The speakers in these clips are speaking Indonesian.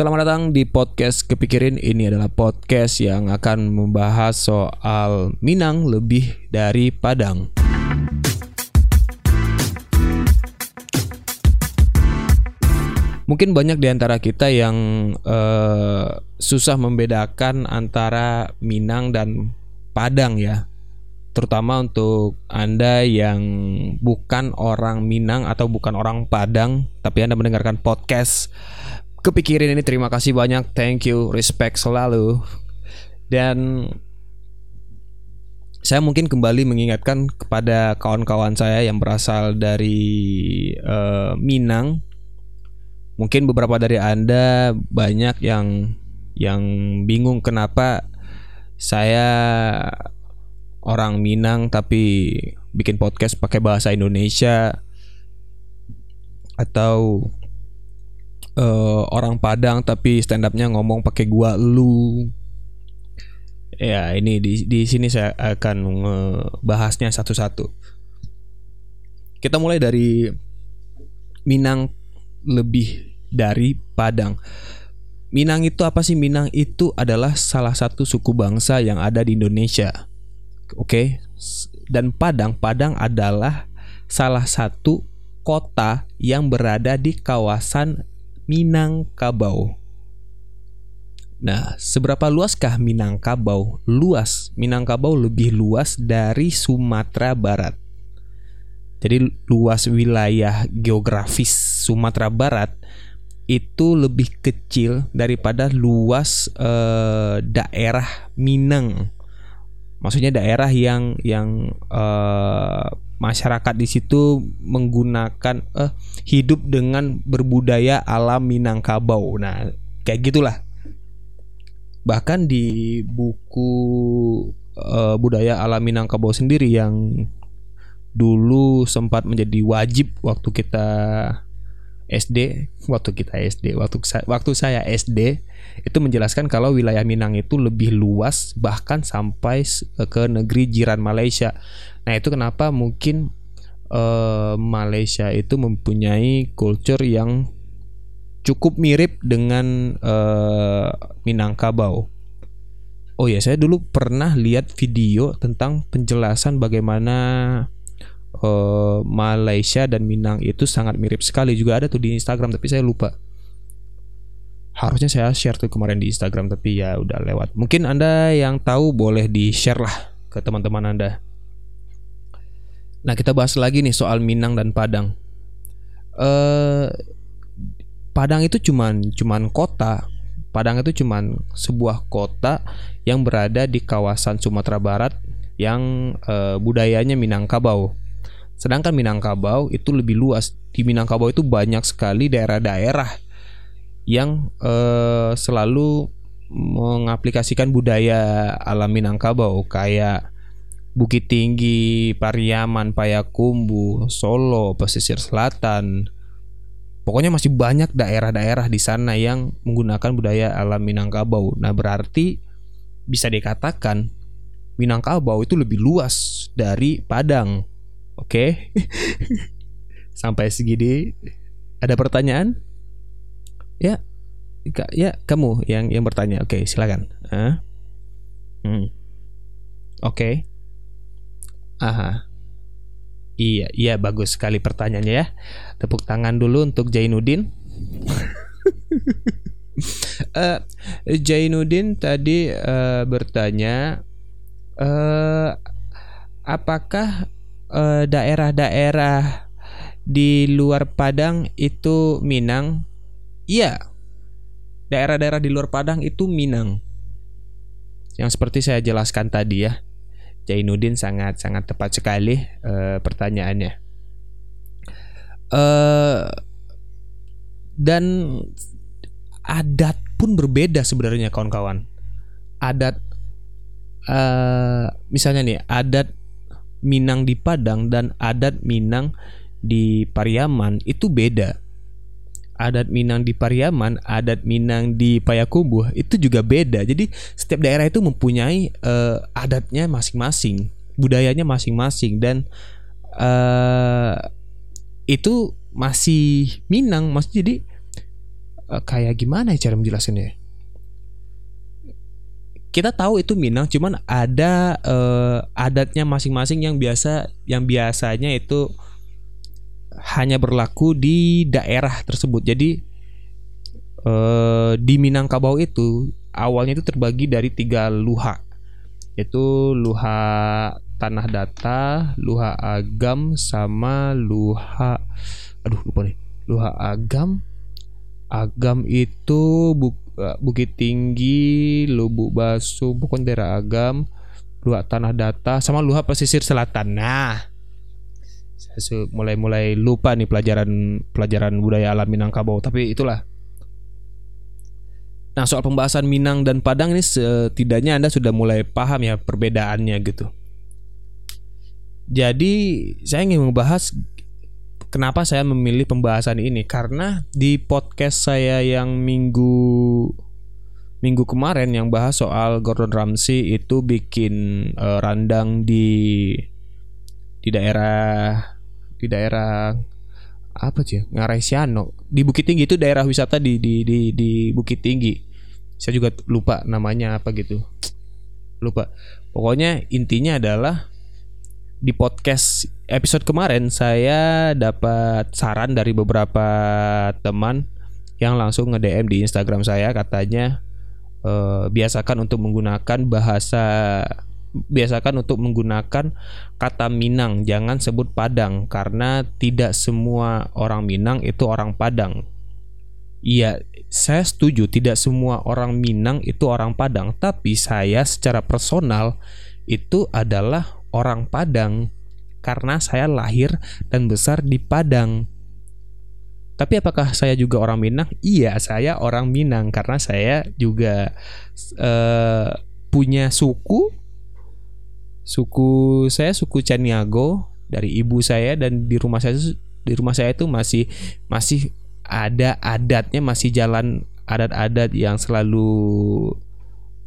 Selamat datang di podcast Kepikirin. Ini adalah podcast yang akan membahas soal Minang lebih dari Padang. Mungkin banyak di antara kita yang uh, susah membedakan antara Minang dan Padang ya. Terutama untuk Anda yang bukan orang Minang atau bukan orang Padang, tapi Anda mendengarkan podcast kepikirin ini terima kasih banyak thank you respect selalu. Dan saya mungkin kembali mengingatkan kepada kawan-kawan saya yang berasal dari uh, Minang. Mungkin beberapa dari anda banyak yang yang bingung kenapa saya orang Minang tapi bikin podcast pakai bahasa Indonesia atau uh, orang Padang tapi stand upnya ngomong pakai gua lu. Ya ini di di sini saya akan ngebahasnya satu-satu. Kita mulai dari Minang lebih dari Padang. Minang itu apa sih? Minang itu adalah salah satu suku bangsa yang ada di Indonesia. Oke? Okay? dan Padang Padang adalah salah satu kota yang berada di kawasan Minangkabau. Nah, seberapa luaskah Minangkabau? Luas. Minangkabau lebih luas dari Sumatera Barat. Jadi luas wilayah geografis Sumatera Barat itu lebih kecil daripada luas eh, daerah Minang. Maksudnya daerah yang yang eh, masyarakat di situ menggunakan eh hidup dengan berbudaya alam Minangkabau. Nah, kayak gitulah. Bahkan di buku uh, budaya alam Minangkabau sendiri yang dulu sempat menjadi wajib waktu kita SD, waktu kita SD, waktu waktu saya SD itu menjelaskan kalau wilayah Minang itu lebih luas bahkan sampai ke negeri jiran Malaysia. Nah, itu kenapa mungkin uh, Malaysia itu mempunyai culture yang cukup mirip dengan uh, Minangkabau. Oh ya, saya dulu pernah lihat video tentang penjelasan bagaimana uh, Malaysia dan Minang itu sangat mirip sekali. Juga ada tuh di Instagram, tapi saya lupa. Harusnya saya share tuh kemarin di Instagram, tapi ya udah lewat. Mungkin anda yang tahu boleh di share lah ke teman-teman anda. Nah kita bahas lagi nih soal Minang dan Padang. Eh Padang itu cuman cuman kota. Padang itu cuman sebuah kota yang berada di kawasan Sumatera Barat yang eh, budayanya Minangkabau. Sedangkan Minangkabau itu lebih luas. Di Minangkabau itu banyak sekali daerah-daerah yang eh, selalu mengaplikasikan budaya alam Minangkabau kayak Bukit Tinggi, Pariaman, Payakumbu, Solo, pesisir selatan. Pokoknya masih banyak daerah-daerah di sana yang menggunakan budaya alam Minangkabau. Nah, berarti bisa dikatakan Minangkabau itu lebih luas dari Padang. Oke. Okay? Sampai segini ada pertanyaan? Ya. Ya, kamu yang yang bertanya. Oke, okay, silakan. Huh? Hmm. Oke. Okay. Aha. Iya, iya bagus sekali pertanyaannya ya. Tepuk tangan dulu untuk Jainuddin. uh, Jainuddin tadi uh, bertanya uh, apakah daerah-daerah uh, di luar Padang itu Minang? Iya. Daerah-daerah di luar Padang itu Minang. Yang seperti saya jelaskan tadi ya. Jainuddin sangat sangat tepat sekali uh, pertanyaannya. Uh, dan adat pun berbeda sebenarnya kawan-kawan. Adat uh, misalnya nih adat Minang di Padang dan adat Minang di Pariaman itu beda adat Minang di Pariaman, adat Minang di Payakumbuh itu juga beda. Jadi setiap daerah itu mempunyai uh, adatnya masing-masing, budayanya masing-masing dan uh, itu masih Minang, maksudnya jadi uh, kayak gimana ya cara menjelasinnya? Kita tahu itu Minang, cuman ada uh, adatnya masing-masing yang biasa yang biasanya itu hanya berlaku di daerah tersebut. Jadi uh, di Minangkabau itu awalnya itu terbagi dari tiga luha, yaitu luha tanah data, luha agam, sama luha, aduh lupa nih, luha agam, agam itu bu, eh, Bukit Tinggi, Lubuk Basu, bukan daerah Agam, Luha Tanah Data, sama Luha Pesisir Selatan. Nah, mulai-mulai lupa nih pelajaran pelajaran budaya alam Minangkabau, tapi itulah. Nah, soal pembahasan Minang dan Padang ini setidaknya Anda sudah mulai paham ya perbedaannya gitu. Jadi, saya ingin membahas kenapa saya memilih pembahasan ini karena di podcast saya yang minggu minggu kemarin yang bahas soal Gordon Ramsay itu bikin uh, randang di di daerah di daerah apa sih Ngarai Siano. Di Bukit Tinggi itu daerah wisata di di di di Bukit Tinggi. Saya juga lupa namanya apa gitu. Lupa. Pokoknya intinya adalah di podcast episode kemarin saya dapat saran dari beberapa teman yang langsung nge-DM di Instagram saya katanya eh, biasakan untuk menggunakan bahasa biasakan untuk menggunakan kata Minang, jangan sebut Padang karena tidak semua orang Minang itu orang Padang. Iya, saya setuju tidak semua orang Minang itu orang Padang, tapi saya secara personal itu adalah orang Padang karena saya lahir dan besar di Padang. Tapi apakah saya juga orang Minang? Iya, saya orang Minang karena saya juga uh, punya suku. Suku saya suku Caniago dari ibu saya dan di rumah saya di rumah saya itu masih masih ada adatnya masih jalan adat-adat yang selalu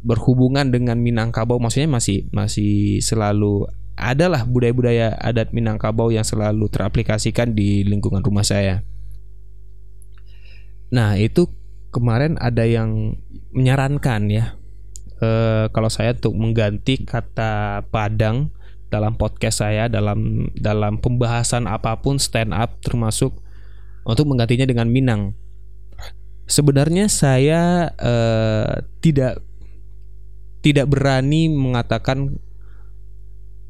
berhubungan dengan Minangkabau maksudnya masih masih selalu adalah budaya-budaya adat Minangkabau yang selalu teraplikasikan di lingkungan rumah saya. Nah, itu kemarin ada yang menyarankan ya e, kalau saya untuk mengganti kata Padang dalam podcast saya dalam dalam pembahasan apa pun stand up termasuk untuk menggantinya dengan Minang. Sebenarnya saya e, tidak tidak berani mengatakan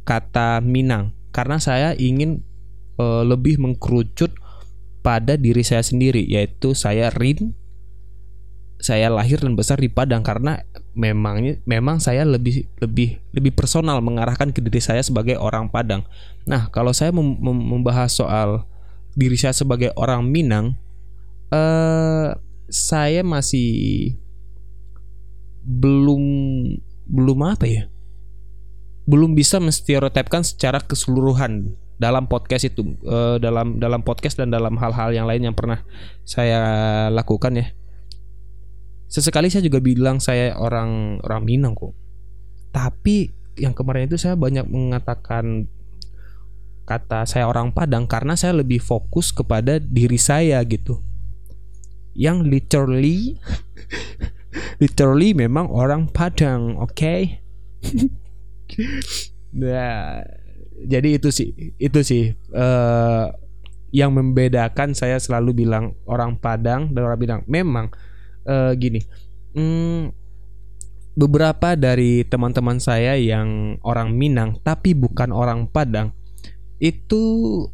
kata Minang karena saya ingin uh, lebih mengkerucut pada diri saya sendiri yaitu saya Rin saya lahir dan besar di Padang karena memangnya memang saya lebih lebih lebih personal mengarahkan ke diri saya sebagai orang Padang. Nah, kalau saya mem mem membahas soal diri saya sebagai orang Minang, eh saya masih belum belum apa ya belum bisa menstereotipkan secara keseluruhan dalam podcast itu uh, dalam dalam podcast dan dalam hal-hal yang lain yang pernah saya lakukan ya sesekali saya juga bilang saya orang orang Minang kok tapi yang kemarin itu saya banyak mengatakan kata saya orang Padang karena saya lebih fokus kepada diri saya gitu yang literally literally memang orang Padang, oke? Okay? nah, jadi itu sih, itu sih uh, yang membedakan saya selalu bilang orang Padang dan orang bilang memang uh, gini. Hmm, beberapa dari teman-teman saya yang orang Minang tapi bukan orang Padang itu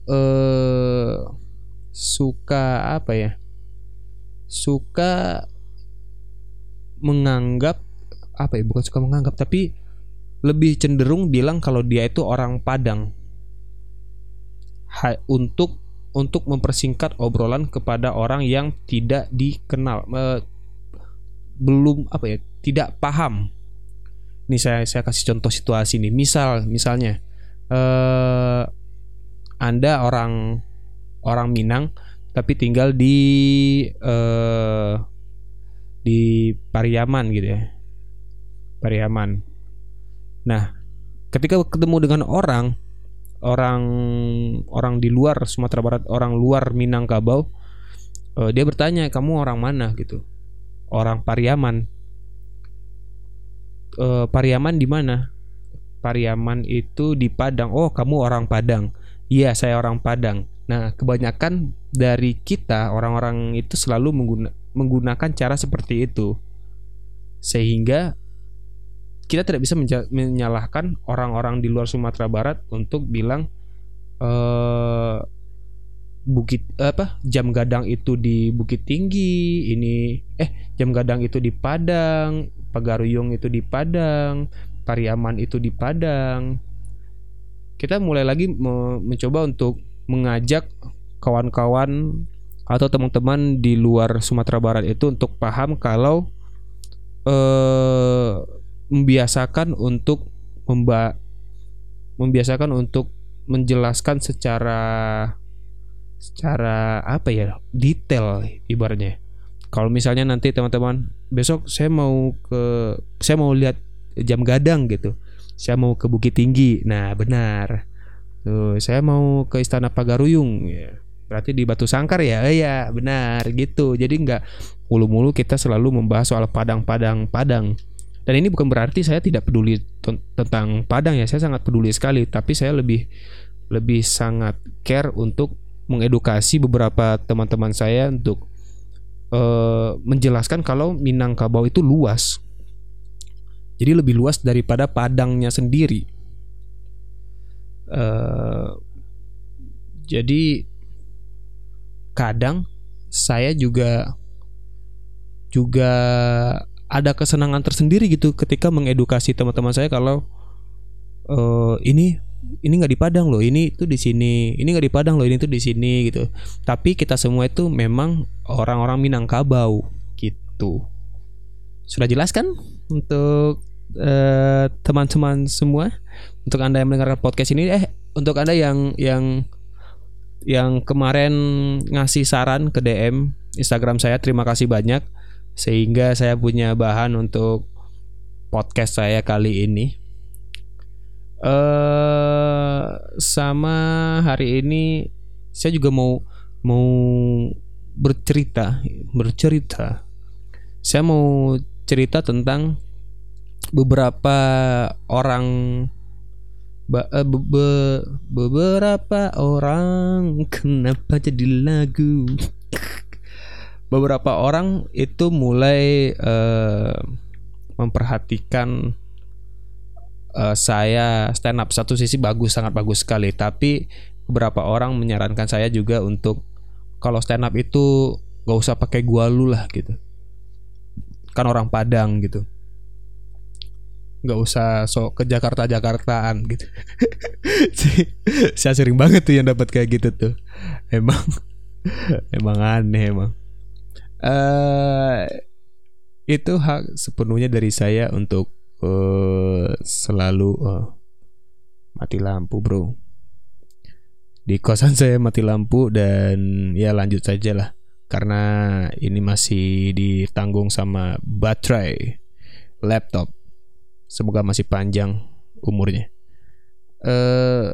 uh, suka apa ya? Suka menganggap apa ya bukan suka menganggap tapi lebih cenderung bilang kalau dia itu orang Padang ha, untuk untuk mempersingkat obrolan kepada orang yang tidak dikenal e, belum apa ya tidak paham. Ini saya saya kasih contoh situasi nih. Misal misalnya e, anda orang orang Minang tapi tinggal di eh, di Pariaman gitu ya. Pariaman. Nah ketika ketemu dengan orang orang orang di luar Sumatera Barat orang luar Minangkabau uh, dia bertanya kamu orang mana? gitu orang Pariaman. Uh, Pariaman di mana? Pariaman itu di Padang. Oh kamu orang Padang. Iya saya orang Padang. Nah kebanyakan dari kita orang-orang itu selalu mengguna, menggunakan cara seperti itu. Sehingga kita tidak bisa menyalahkan orang-orang di luar Sumatera Barat untuk bilang eh bukit apa jam gadang itu di Bukit Tinggi ini eh jam gadang itu di Padang Pagaruyung itu di Padang Pariaman itu di Padang. Kita mulai lagi me mencoba untuk mengajak kawan-kawan atau teman-teman di luar Sumatera Barat itu untuk paham kalau eh membiasakan untuk membiasakan untuk menjelaskan secara secara apa ya detail ibaratnya. Kalau misalnya nanti teman-teman besok saya mau ke saya mau lihat jam gadang gitu. Saya mau ke Bukit Tinggi. Nah benar. Tuh saya mau ke Istana Pagaruyung. Ya berarti di Batu Sangkar ya? Iya benar gitu. Jadi nggak mulu-mulu kita selalu membahas soal padang-padang padang. Dan ini bukan berarti saya tidak peduli tentang Padang ya. Saya sangat peduli sekali. Tapi saya lebih lebih sangat care untuk mengedukasi beberapa teman-teman saya untuk uh, menjelaskan kalau Minangkabau itu luas. Jadi lebih luas daripada Padangnya sendiri. Uh, jadi kadang saya juga juga ada kesenangan tersendiri gitu ketika mengedukasi teman-teman saya kalau uh, ini ini nggak di Padang loh, ini tuh di sini, ini nggak di Padang loh, ini tuh di sini gitu. Tapi kita semua itu memang orang-orang Minangkabau gitu. Sudah jelas kan untuk eh, teman-teman semua? Untuk anda yang mendengarkan podcast ini, eh untuk anda yang yang yang kemarin ngasih saran ke DM Instagram saya, terima kasih banyak sehingga saya punya bahan untuk podcast saya kali ini uh, sama hari ini saya juga mau mau bercerita bercerita. Saya mau cerita tentang beberapa orang be, be, beberapa orang. Kenapa jadi lagu? Beberapa orang itu mulai uh, memperhatikan uh, saya stand up satu sisi bagus sangat bagus sekali. Tapi beberapa orang menyarankan saya juga untuk kalau stand up itu gak usah pakai gua lu lah gitu. Kan orang Padang gitu. Nggak usah sok ke Jakarta Jakartaan gitu saya sering banget tuh yang dapat kayak gitu tuh. Emang emang aneh emang. Uh, itu hak sepenuhnya dari saya untuk uh, selalu uh, mati lampu bro. Di kosan saya mati lampu dan ya lanjut saja lah karena ini masih ditanggung sama baterai laptop. Semoga masih panjang umurnya. Eh uh,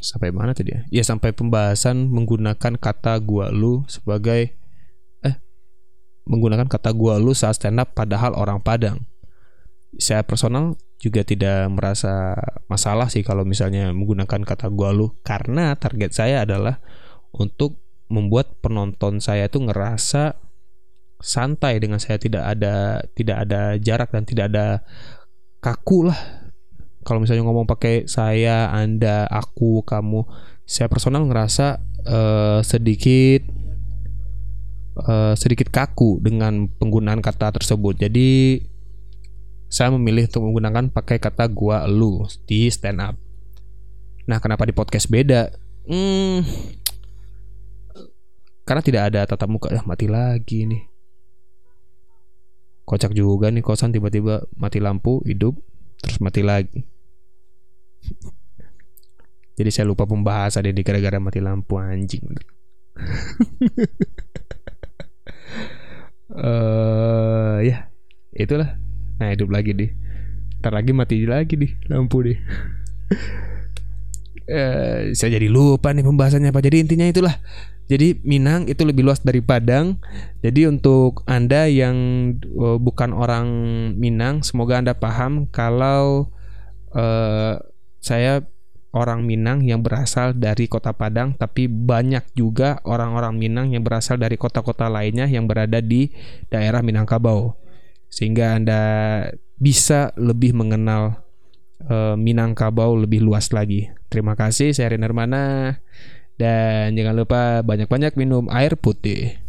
sampai mana tadi ya? Ya sampai pembahasan menggunakan kata gua lu sebagai eh menggunakan kata gua lu saat stand up padahal orang Padang saya personal juga tidak merasa masalah sih kalau misalnya menggunakan kata gua lu. Karena target saya adalah untuk membuat penonton saya itu ngerasa santai dengan saya. Tidak ada tidak ada jarak dan tidak ada kaku lah. Kalau misalnya ngomong pakai saya anda aku kamu saya personal ngerasa uh, sedikit uh, sedikit kaku dengan penggunaan kata tersebut. Jadi saya memilih untuk menggunakan pakai kata gua lu di stand up. Nah, kenapa di podcast beda? Hmm, karena tidak ada tatap muka. Ya, mati lagi nih. Kocak juga nih kosan tiba-tiba mati lampu, hidup, terus mati lagi. Jadi saya lupa pembahasan ini gara-gara mati lampu anjing. Eh uh, ya, itulah Nah hidup lagi deh Ntar lagi mati lagi nih lampu deh eh, saya jadi lupa nih pembahasannya apa. Jadi intinya itulah. Jadi Minang itu lebih luas dari Padang. Jadi untuk Anda yang uh, bukan orang Minang, semoga Anda paham kalau uh, saya orang Minang yang berasal dari kota Padang, tapi banyak juga orang-orang Minang yang berasal dari kota-kota lainnya yang berada di daerah Minangkabau. Sehingga Anda bisa lebih mengenal uh, Minangkabau lebih luas lagi. Terima kasih, saya Mana. Dan jangan lupa banyak-banyak minum air putih.